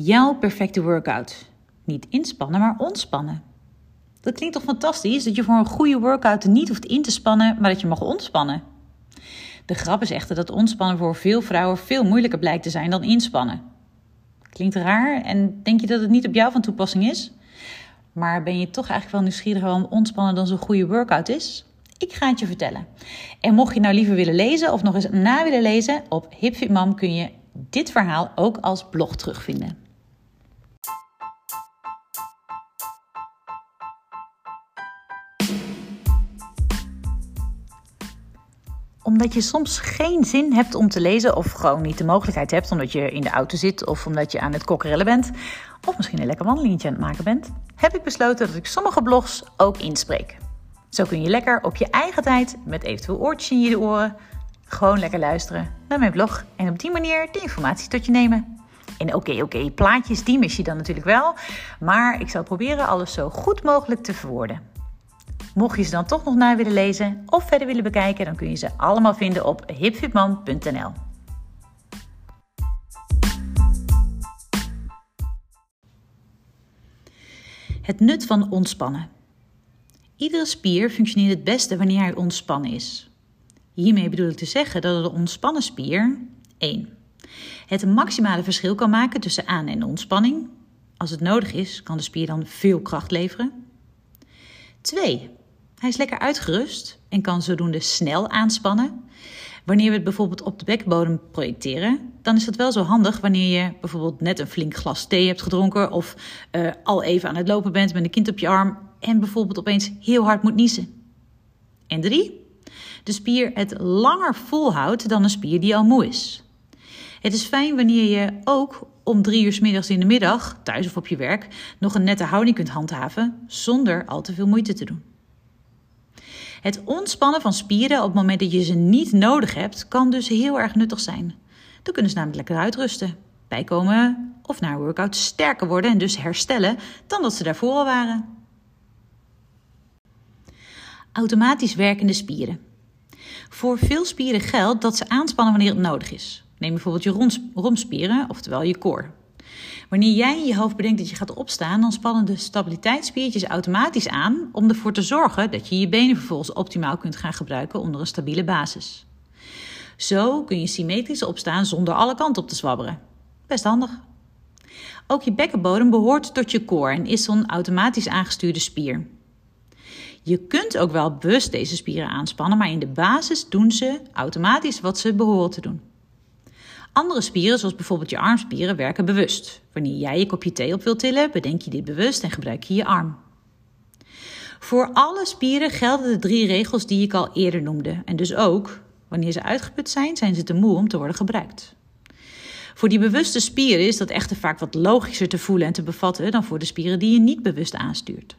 Jouw perfecte workout. Niet inspannen, maar ontspannen. Dat klinkt toch fantastisch dat je voor een goede workout niet hoeft in te spannen, maar dat je mag ontspannen. De grap is echter dat ontspannen voor veel vrouwen veel moeilijker blijkt te zijn dan inspannen. Klinkt raar en denk je dat het niet op jou van toepassing is? Maar ben je toch eigenlijk wel nieuwsgierig waarom ontspannen dan zo'n goede workout is? Ik ga het je vertellen. En mocht je nou liever willen lezen of nog eens na willen lezen, op HipFitMam kun je dit verhaal ook als blog terugvinden. Omdat je soms geen zin hebt om te lezen of gewoon niet de mogelijkheid hebt omdat je in de auto zit of omdat je aan het kokkerellen bent of misschien een lekker wandelingetje aan het maken bent, heb ik besloten dat ik sommige blogs ook inspreek. Zo kun je lekker op je eigen tijd, met eventueel oortjes in je oren, gewoon lekker luisteren naar mijn blog en op die manier de informatie tot je nemen. En oké, oké, plaatjes die mis je dan natuurlijk wel, maar ik zal proberen alles zo goed mogelijk te verwoorden. Mocht je ze dan toch nog na willen lezen of verder willen bekijken, dan kun je ze allemaal vinden op hipfitman.nl. Het nut van ontspannen. Iedere spier functioneert het beste wanneer hij ontspannen is. Hiermee bedoel ik te zeggen dat de ontspannen spier 1. Het maximale verschil kan maken tussen aan- en ontspanning. Als het nodig is, kan de spier dan veel kracht leveren. 2. Hij is lekker uitgerust en kan zodoende snel aanspannen. Wanneer we het bijvoorbeeld op de bekbodem projecteren, dan is dat wel zo handig wanneer je bijvoorbeeld net een flink glas thee hebt gedronken of uh, al even aan het lopen bent met een kind op je arm en bijvoorbeeld opeens heel hard moet niezen. En drie, de spier het langer volhoudt dan een spier die al moe is. Het is fijn wanneer je ook om drie uur s middags in de middag, thuis of op je werk, nog een nette houding kunt handhaven zonder al te veel moeite te doen. Het ontspannen van spieren op het moment dat je ze niet nodig hebt, kan dus heel erg nuttig zijn. Dan kunnen ze namelijk lekker uitrusten, bijkomen of na een workout sterker worden en dus herstellen dan dat ze daarvoor al waren. Automatisch werkende spieren. Voor veel spieren geldt dat ze aanspannen wanneer het nodig is. Neem bijvoorbeeld je romspieren, oftewel je core. Wanneer jij in je hoofd bedenkt dat je gaat opstaan, dan spannen de stabiliteitsspiertjes automatisch aan om ervoor te zorgen dat je je benen vervolgens optimaal kunt gaan gebruiken onder een stabiele basis. Zo kun je symmetrisch opstaan zonder alle kanten op te zwabberen. Best handig. Ook je bekkenbodem behoort tot je core en is zo'n automatisch aangestuurde spier. Je kunt ook wel bewust deze spieren aanspannen, maar in de basis doen ze automatisch wat ze behoren te doen. Andere spieren, zoals bijvoorbeeld je armspieren, werken bewust. Wanneer jij je kopje thee op wilt tillen, bedenk je dit bewust en gebruik je je arm. Voor alle spieren gelden de drie regels die ik al eerder noemde. En dus ook, wanneer ze uitgeput zijn, zijn ze te moe om te worden gebruikt. Voor die bewuste spieren is dat echter vaak wat logischer te voelen en te bevatten dan voor de spieren die je niet bewust aanstuurt.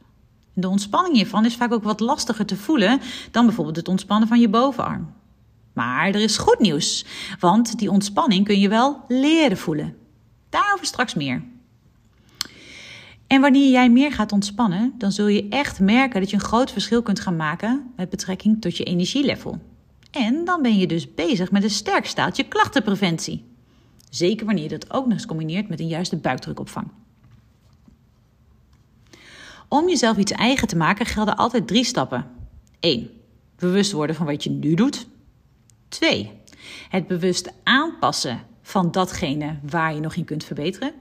De ontspanning hiervan is vaak ook wat lastiger te voelen dan bijvoorbeeld het ontspannen van je bovenarm. Maar er is goed nieuws, want die ontspanning kun je wel leren voelen. Daarover straks meer. En wanneer jij meer gaat ontspannen, dan zul je echt merken dat je een groot verschil kunt gaan maken met betrekking tot je energielevel. En dan ben je dus bezig met een sterk staaltje klachtenpreventie. Zeker wanneer je dat ook nog eens combineert met een juiste buikdrukopvang. Om jezelf iets eigen te maken gelden altijd drie stappen. 1. Bewust worden van wat je nu doet. 2. Het bewust aanpassen van datgene waar je nog in kunt verbeteren.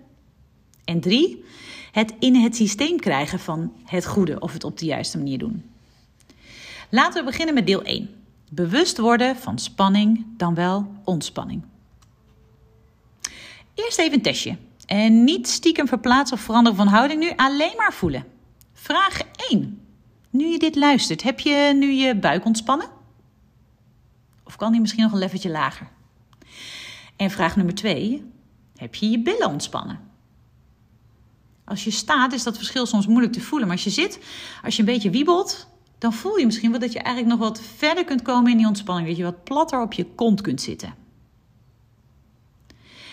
En 3. Het in het systeem krijgen van het goede of het op de juiste manier doen. Laten we beginnen met deel 1. Bewust worden van spanning, dan wel ontspanning. Eerst even een testje. En niet stiekem verplaatsen of veranderen van houding nu, alleen maar voelen. Vraag 1. Nu je dit luistert, heb je nu je buik ontspannen? Of kan die misschien nog een leveltje lager? En vraag nummer 2. Heb je je billen ontspannen? Als je staat is dat verschil soms moeilijk te voelen. Maar als je zit, als je een beetje wiebelt, dan voel je misschien wel dat je eigenlijk nog wat verder kunt komen in die ontspanning. Dat je wat platter op je kont kunt zitten.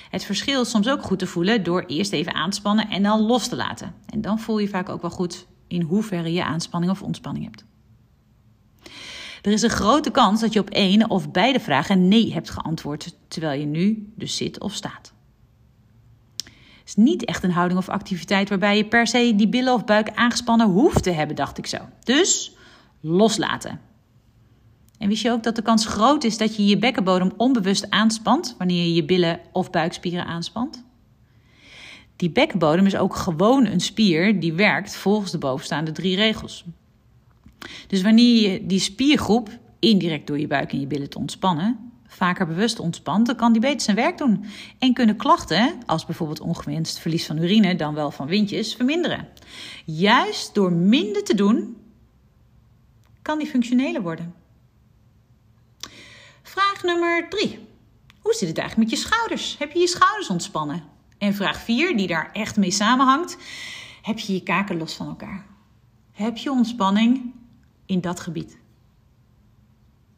Het verschil is soms ook goed te voelen door eerst even aanspannen en dan los te laten. En dan voel je vaak ook wel goed in hoeverre je aanspanning of ontspanning hebt. Er is een grote kans dat je op één of beide vragen nee hebt geantwoord, terwijl je nu dus zit of staat. is niet echt een houding of activiteit waarbij je per se die billen of buik aangespannen hoeft te hebben, dacht ik zo. Dus loslaten. En wist je ook dat de kans groot is dat je je bekkenbodem onbewust aanspant wanneer je je billen of buikspieren aanspant? Die bekkenbodem is ook gewoon een spier die werkt volgens de bovenstaande drie regels. Dus wanneer je die spiergroep, indirect door je buik en je billen te ontspannen, vaker bewust ontspant, dan kan die beter zijn werk doen. En kunnen klachten, als bijvoorbeeld ongewenst verlies van urine, dan wel van windjes, verminderen. Juist door minder te doen, kan die functioneler worden. Vraag nummer drie. Hoe zit het eigenlijk met je schouders? Heb je je schouders ontspannen? En vraag 4, die daar echt mee samenhangt. Heb je je kaken los van elkaar? Heb je ontspanning in dat gebied?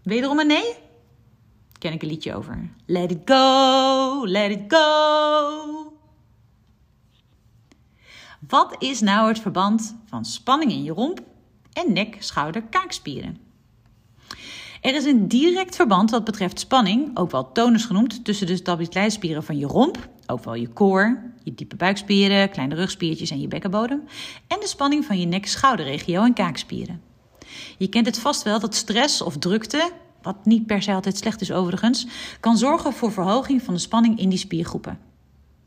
Wederom een nee? Ken ik een liedje over. Let it go, let it go. Wat is nou het verband van spanning in je romp en nek, schouder, kaakspieren? Er is een direct verband wat betreft spanning, ook wel tonus genoemd, tussen de stabiliteitsspieren van je romp, ook wel je koor, je diepe buikspieren, kleine rugspiertjes en je bekkenbodem, en de spanning van je nek-schouderregio en kaakspieren. Je kent het vast wel dat stress of drukte, wat niet per se altijd slecht is overigens, kan zorgen voor verhoging van de spanning in die spiergroepen.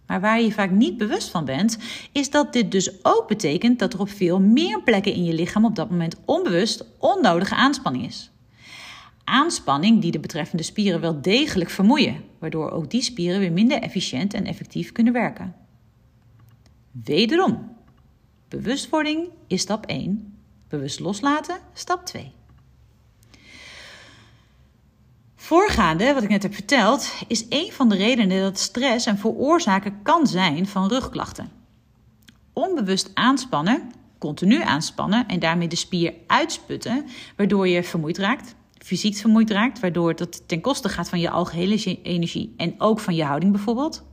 Maar waar je vaak niet bewust van bent, is dat dit dus ook betekent dat er op veel meer plekken in je lichaam op dat moment onbewust onnodige aanspanning is aanspanning die de betreffende spieren wel degelijk vermoeien, waardoor ook die spieren weer minder efficiënt en effectief kunnen werken. Wederom, bewustwording is stap 1, bewust loslaten stap 2. Voorgaande, wat ik net heb verteld, is een van de redenen dat stress een veroorzaker kan zijn van rugklachten. Onbewust aanspannen, continu aanspannen en daarmee de spier uitsputten, waardoor je vermoeid raakt, fysiek vermoeid raakt, waardoor het ten koste gaat van je algehele energie en ook van je houding bijvoorbeeld.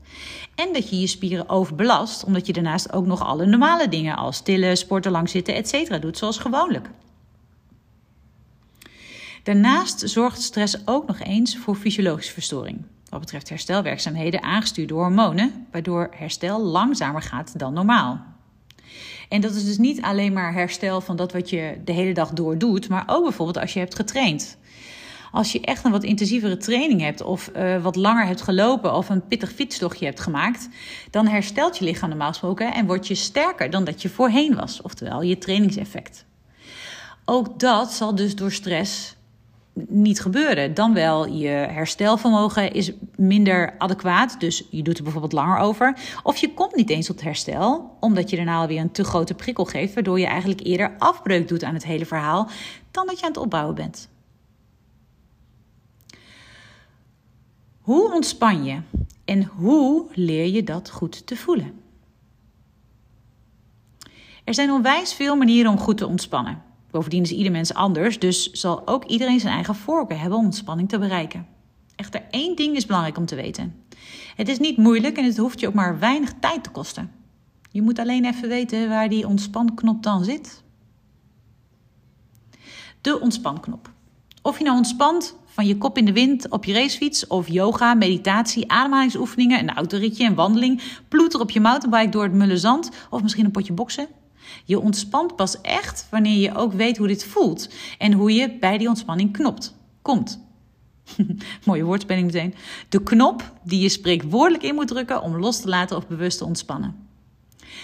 En dat je je spieren overbelast, omdat je daarnaast ook nog alle normale dingen als tillen, sporten, lang zitten, etc. doet, zoals gewoonlijk. Daarnaast zorgt stress ook nog eens voor fysiologische verstoring. Wat betreft herstelwerkzaamheden aangestuurd door hormonen, waardoor herstel langzamer gaat dan normaal. En dat is dus niet alleen maar herstel van dat wat je de hele dag door doet, maar ook bijvoorbeeld als je hebt getraind. Als je echt een wat intensievere training hebt, of uh, wat langer hebt gelopen, of een pittig fietstochtje hebt gemaakt, dan herstelt je lichaam normaal gesproken en word je sterker dan dat je voorheen was. Oftewel, je trainingseffect. Ook dat zal dus door stress niet gebeuren. Dan wel je herstelvermogen is minder adequaat, dus je doet er bijvoorbeeld langer over. Of je komt niet eens tot herstel, omdat je daarna alweer een te grote prikkel geeft, waardoor je eigenlijk eerder afbreuk doet aan het hele verhaal dan dat je aan het opbouwen bent. Hoe ontspan je en hoe leer je dat goed te voelen? Er zijn onwijs veel manieren om goed te ontspannen. Bovendien is ieder mens anders, dus zal ook iedereen zijn eigen voorkeur hebben om ontspanning te bereiken. Echter één ding is belangrijk om te weten. Het is niet moeilijk en het hoeft je ook maar weinig tijd te kosten. Je moet alleen even weten waar die ontspanknop dan zit. De ontspanknop. Of je nou ontspant van je kop in de wind op je racefiets of yoga, meditatie, ademhalingsoefeningen, een autoritje, een wandeling, ploeter op je mountainbike door het mulle zand of misschien een potje boksen. Je ontspant pas echt wanneer je ook weet hoe dit voelt en hoe je bij die ontspanning knopt, komt. Mooie woordspeling meteen. De knop die je spreekwoordelijk in moet drukken om los te laten of bewust te ontspannen.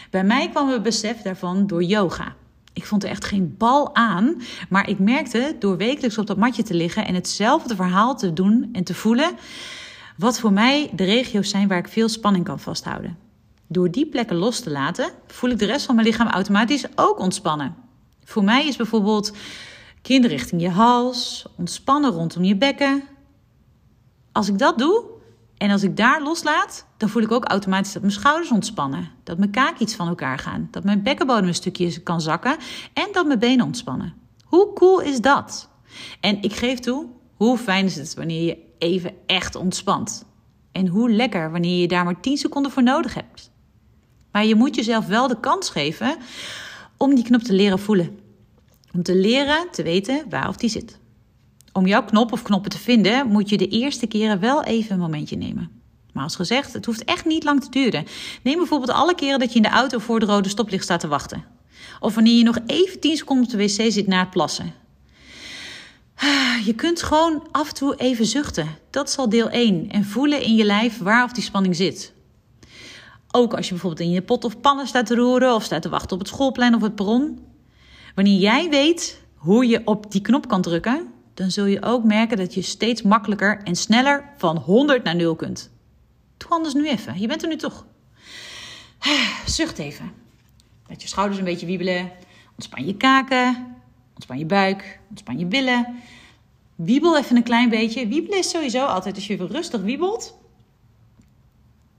Bij mij kwam het besef daarvan door yoga. Ik vond er echt geen bal aan, maar ik merkte door wekelijks op dat matje te liggen en hetzelfde verhaal te doen en te voelen, wat voor mij de regio's zijn waar ik veel spanning kan vasthouden. Door die plekken los te laten, voel ik de rest van mijn lichaam automatisch ook ontspannen. Voor mij is bijvoorbeeld kin richting je hals, ontspannen rondom je bekken. Als ik dat doe en als ik daar loslaat, dan voel ik ook automatisch dat mijn schouders ontspannen, dat mijn kaak iets van elkaar gaan, dat mijn bekkenbodem een stukje kan zakken en dat mijn benen ontspannen. Hoe cool is dat? En ik geef toe, hoe fijn is het wanneer je even echt ontspant? En hoe lekker wanneer je daar maar 10 seconden voor nodig hebt. Maar je moet jezelf wel de kans geven om die knop te leren voelen. Om te leren te weten waar of die zit. Om jouw knop of knoppen te vinden, moet je de eerste keren wel even een momentje nemen. Maar als gezegd, het hoeft echt niet lang te duren. Neem bijvoorbeeld alle keren dat je in de auto voor de rode stoplicht staat te wachten. Of wanneer je nog even 10 seconden op de wc zit na het plassen. Je kunt gewoon af en toe even zuchten. Dat is al deel 1. En voelen in je lijf waar of die spanning zit. Ook als je bijvoorbeeld in je pot of pannen staat te roeren of staat te wachten op het schoolplein of het perron. Wanneer jij weet hoe je op die knop kan drukken, dan zul je ook merken dat je steeds makkelijker en sneller van 100 naar 0 kunt. Doe anders nu even. Je bent er nu toch. Zucht even. Laat je schouders een beetje wiebelen. Ontspan je kaken. Ontspan je buik. Ontspan je billen. Wiebel even een klein beetje. Wiebelen is sowieso altijd als je even rustig wiebelt.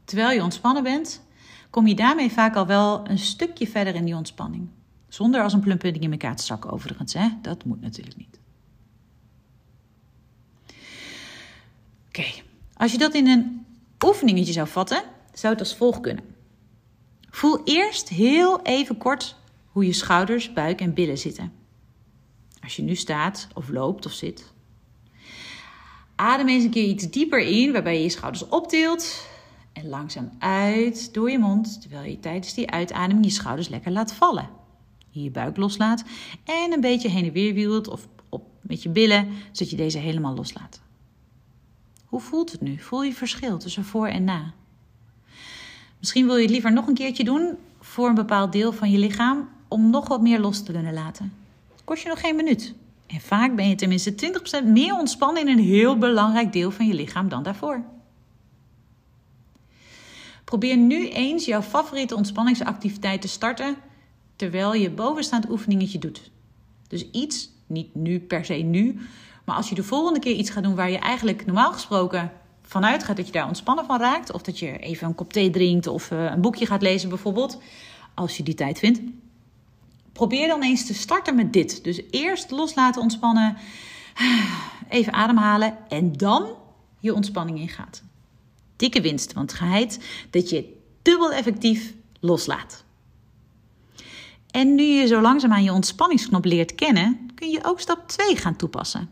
Terwijl je ontspannen bent, kom je daarmee vaak al wel een stukje verder in die ontspanning. Zonder als een plumpudding in elkaar te zakken overigens. Hè? Dat moet natuurlijk niet. Oké, als je dat in een oefeningetje zou vatten, zou het als volgt kunnen. Voel eerst heel even kort hoe je schouders, buik en billen zitten. Als je nu staat of loopt of zit. Adem eens een keer iets dieper in, waarbij je je schouders optilt. En langzaam uit door je mond, terwijl je tijdens die uitademing je schouders lekker laat vallen. Je buik loslaat en een beetje heen en weer wielt of op met je billen, zodat je deze helemaal loslaat. Hoe voelt het nu? Voel je verschil tussen voor en na? Misschien wil je het liever nog een keertje doen voor een bepaald deel van je lichaam om nog wat meer los te kunnen laten. kost je nog geen minuut. En vaak ben je tenminste 20% meer ontspannen in een heel belangrijk deel van je lichaam dan daarvoor. Probeer nu eens jouw favoriete ontspanningsactiviteit te starten terwijl je bovenstaand oefeningetje doet. Dus iets, niet nu per se nu, maar als je de volgende keer iets gaat doen waar je eigenlijk normaal gesproken vanuit gaat dat je daar ontspannen van raakt, of dat je even een kop thee drinkt of eh, een boekje gaat lezen bijvoorbeeld, als je die tijd vindt, probeer dan eens te starten met dit. Dus eerst loslaten, ontspannen, even ademhalen en dan je ontspanning ingaat. Dikke winst, want geheid dat je dubbel effectief loslaat. En nu je zo langzaam aan je ontspanningsknop leert kennen, kun je ook stap 2 gaan toepassen.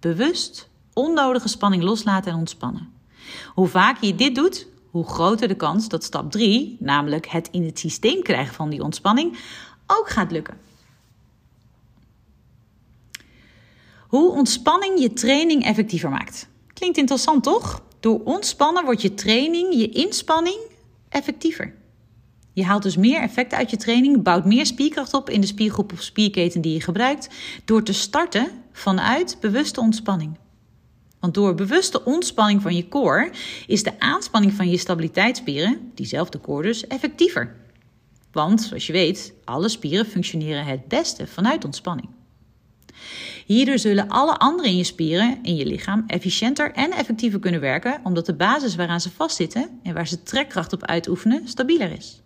Bewust onnodige spanning loslaten en ontspannen. Hoe vaker je dit doet, hoe groter de kans dat stap 3, namelijk het in het systeem krijgen van die ontspanning, ook gaat lukken. Hoe ontspanning je training effectiever maakt. Klinkt interessant toch? Door ontspannen wordt je training, je inspanning effectiever. Je haalt dus meer effect uit je training, bouwt meer spierkracht op in de spiergroep of spierketen die je gebruikt, door te starten vanuit bewuste ontspanning. Want door bewuste ontspanning van je core is de aanspanning van je stabiliteitsspieren, diezelfde core dus, effectiever. Want, zoals je weet, alle spieren functioneren het beste vanuit ontspanning. Hierdoor zullen alle andere in je spieren, in je lichaam, efficiënter en effectiever kunnen werken, omdat de basis waaraan ze vastzitten en waar ze trekkracht op uitoefenen stabieler is.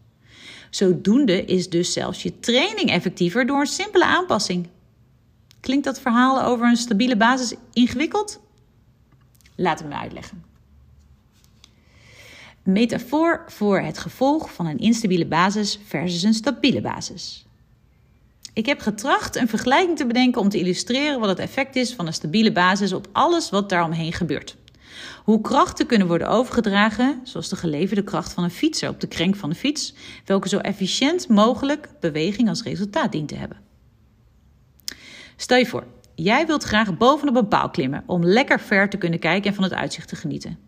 Zodoende is dus zelfs je training effectiever door een simpele aanpassing. Klinkt dat verhaal over een stabiele basis ingewikkeld? Laten we me uitleggen. metafoor voor het gevolg van een instabiele basis versus een stabiele basis. Ik heb getracht een vergelijking te bedenken om te illustreren wat het effect is van een stabiele basis op alles wat daaromheen gebeurt. Hoe krachten kunnen worden overgedragen, zoals de geleverde kracht van een fietser op de krenk van de fiets, welke zo efficiënt mogelijk beweging als resultaat dient te hebben. Stel je voor, jij wilt graag bovenop een paal klimmen om lekker ver te kunnen kijken en van het uitzicht te genieten.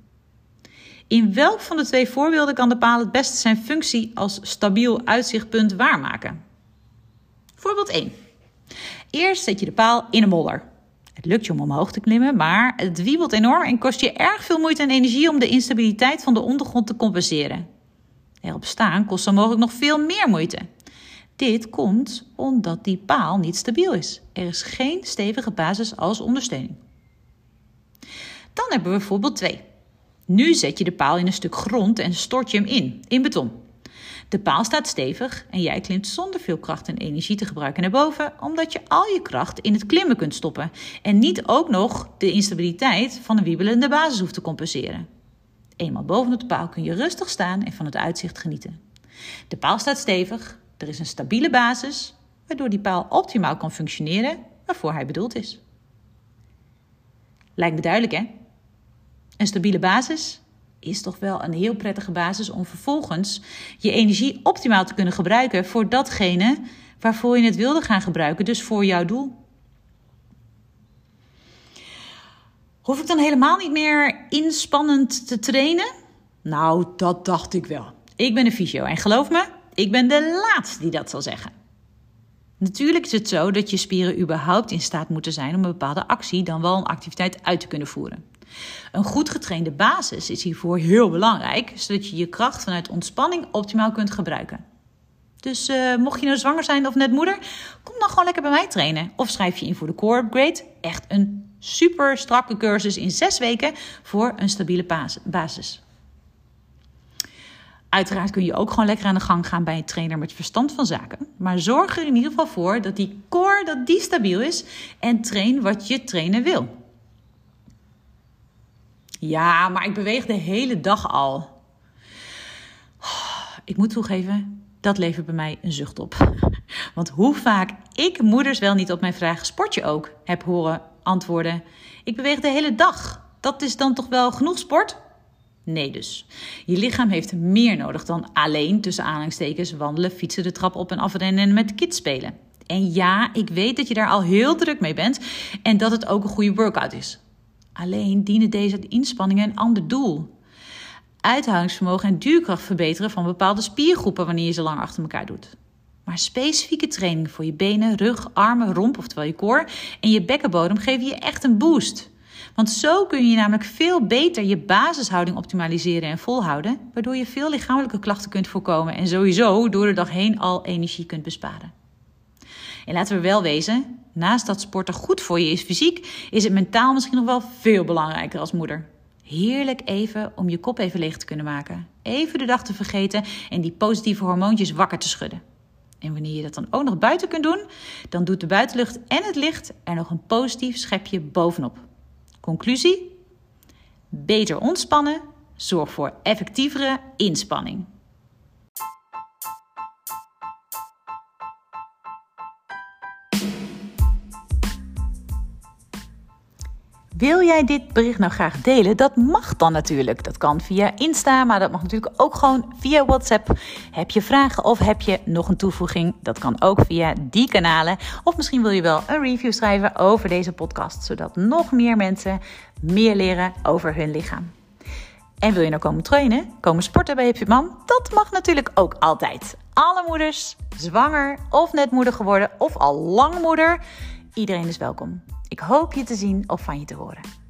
In welk van de twee voorbeelden kan de paal het beste zijn functie als stabiel uitzichtpunt waarmaken? Voorbeeld 1. Eerst zet je de paal in een modder. Het lukt je om omhoog te klimmen, maar het wiebelt enorm en kost je erg veel moeite en energie om de instabiliteit van de ondergrond te compenseren. Erop staan kost zo mogelijk nog veel meer moeite. Dit komt omdat die paal niet stabiel is. Er is geen stevige basis als ondersteuning. Dan hebben we voorbeeld 2. Nu zet je de paal in een stuk grond en stort je hem in, in beton. De paal staat stevig en jij klimt zonder veel kracht en energie te gebruiken naar boven, omdat je al je kracht in het klimmen kunt stoppen en niet ook nog de instabiliteit van een wiebelende basis hoeft te compenseren. Eenmaal bovenop de paal kun je rustig staan en van het uitzicht genieten. De paal staat stevig, er is een stabiele basis, waardoor die paal optimaal kan functioneren waarvoor hij bedoeld is. Lijkt me duidelijk, hè? Een stabiele basis is toch wel een heel prettige basis om vervolgens je energie optimaal te kunnen gebruiken voor datgene waarvoor je het wilde gaan gebruiken, dus voor jouw doel. Hoef ik dan helemaal niet meer inspannend te trainen? Nou, dat dacht ik wel. Ik ben een fysio en geloof me, ik ben de laatste die dat zal zeggen. Natuurlijk is het zo dat je spieren überhaupt in staat moeten zijn om een bepaalde actie, dan wel een activiteit uit te kunnen voeren. Een goed getrainde basis is hiervoor heel belangrijk, zodat je je kracht vanuit ontspanning optimaal kunt gebruiken. Dus uh, mocht je nou zwanger zijn of net moeder, kom dan gewoon lekker bij mij trainen. Of schrijf je in voor de Core Upgrade. Echt een super strakke cursus in zes weken voor een stabiele basis. Uiteraard kun je ook gewoon lekker aan de gang gaan bij een trainer met verstand van zaken. Maar zorg er in ieder geval voor dat die core dat die stabiel is en train wat je trainen wil. Ja, maar ik beweeg de hele dag al. Ik moet toegeven, dat levert bij mij een zucht op. Want hoe vaak ik moeders wel niet op mijn vraag sport je ook heb horen antwoorden. Ik beweeg de hele dag. Dat is dan toch wel genoeg sport? Nee dus. Je lichaam heeft meer nodig dan alleen tussen aanhalingstekens wandelen, fietsen, de trap op en af en met kids spelen. En ja, ik weet dat je daar al heel druk mee bent en dat het ook een goede workout is. Alleen dienen deze inspanningen een ander doel. Uithoudingsvermogen en duurkracht verbeteren van bepaalde spiergroepen wanneer je ze lang achter elkaar doet. Maar specifieke training voor je benen, rug, armen, romp, oftewel je core en je bekkenbodem geven je echt een boost. Want zo kun je namelijk veel beter je basishouding optimaliseren en volhouden, waardoor je veel lichamelijke klachten kunt voorkomen en sowieso door de dag heen al energie kunt besparen. En laten we wel wezen, naast dat sporten goed voor je is fysiek, is het mentaal misschien nog wel veel belangrijker als moeder. Heerlijk even om je kop even leeg te kunnen maken. Even de dag te vergeten en die positieve hormoontjes wakker te schudden. En wanneer je dat dan ook nog buiten kunt doen, dan doet de buitenlucht en het licht er nog een positief schepje bovenop. Conclusie? Beter ontspannen zorgt voor effectievere inspanning. Wil jij dit bericht nou graag delen? Dat mag dan natuurlijk. Dat kan via Insta, maar dat mag natuurlijk ook gewoon via WhatsApp. Heb je vragen of heb je nog een toevoeging? Dat kan ook via die kanalen. Of misschien wil je wel een review schrijven over deze podcast, zodat nog meer mensen meer leren over hun lichaam. En wil je nou komen trainen, komen sporten bij je Mam? Dat mag natuurlijk ook altijd. Alle moeders, zwanger of net moeder geworden of al lang moeder, iedereen is welkom. Ik hoop je te zien of van je te horen.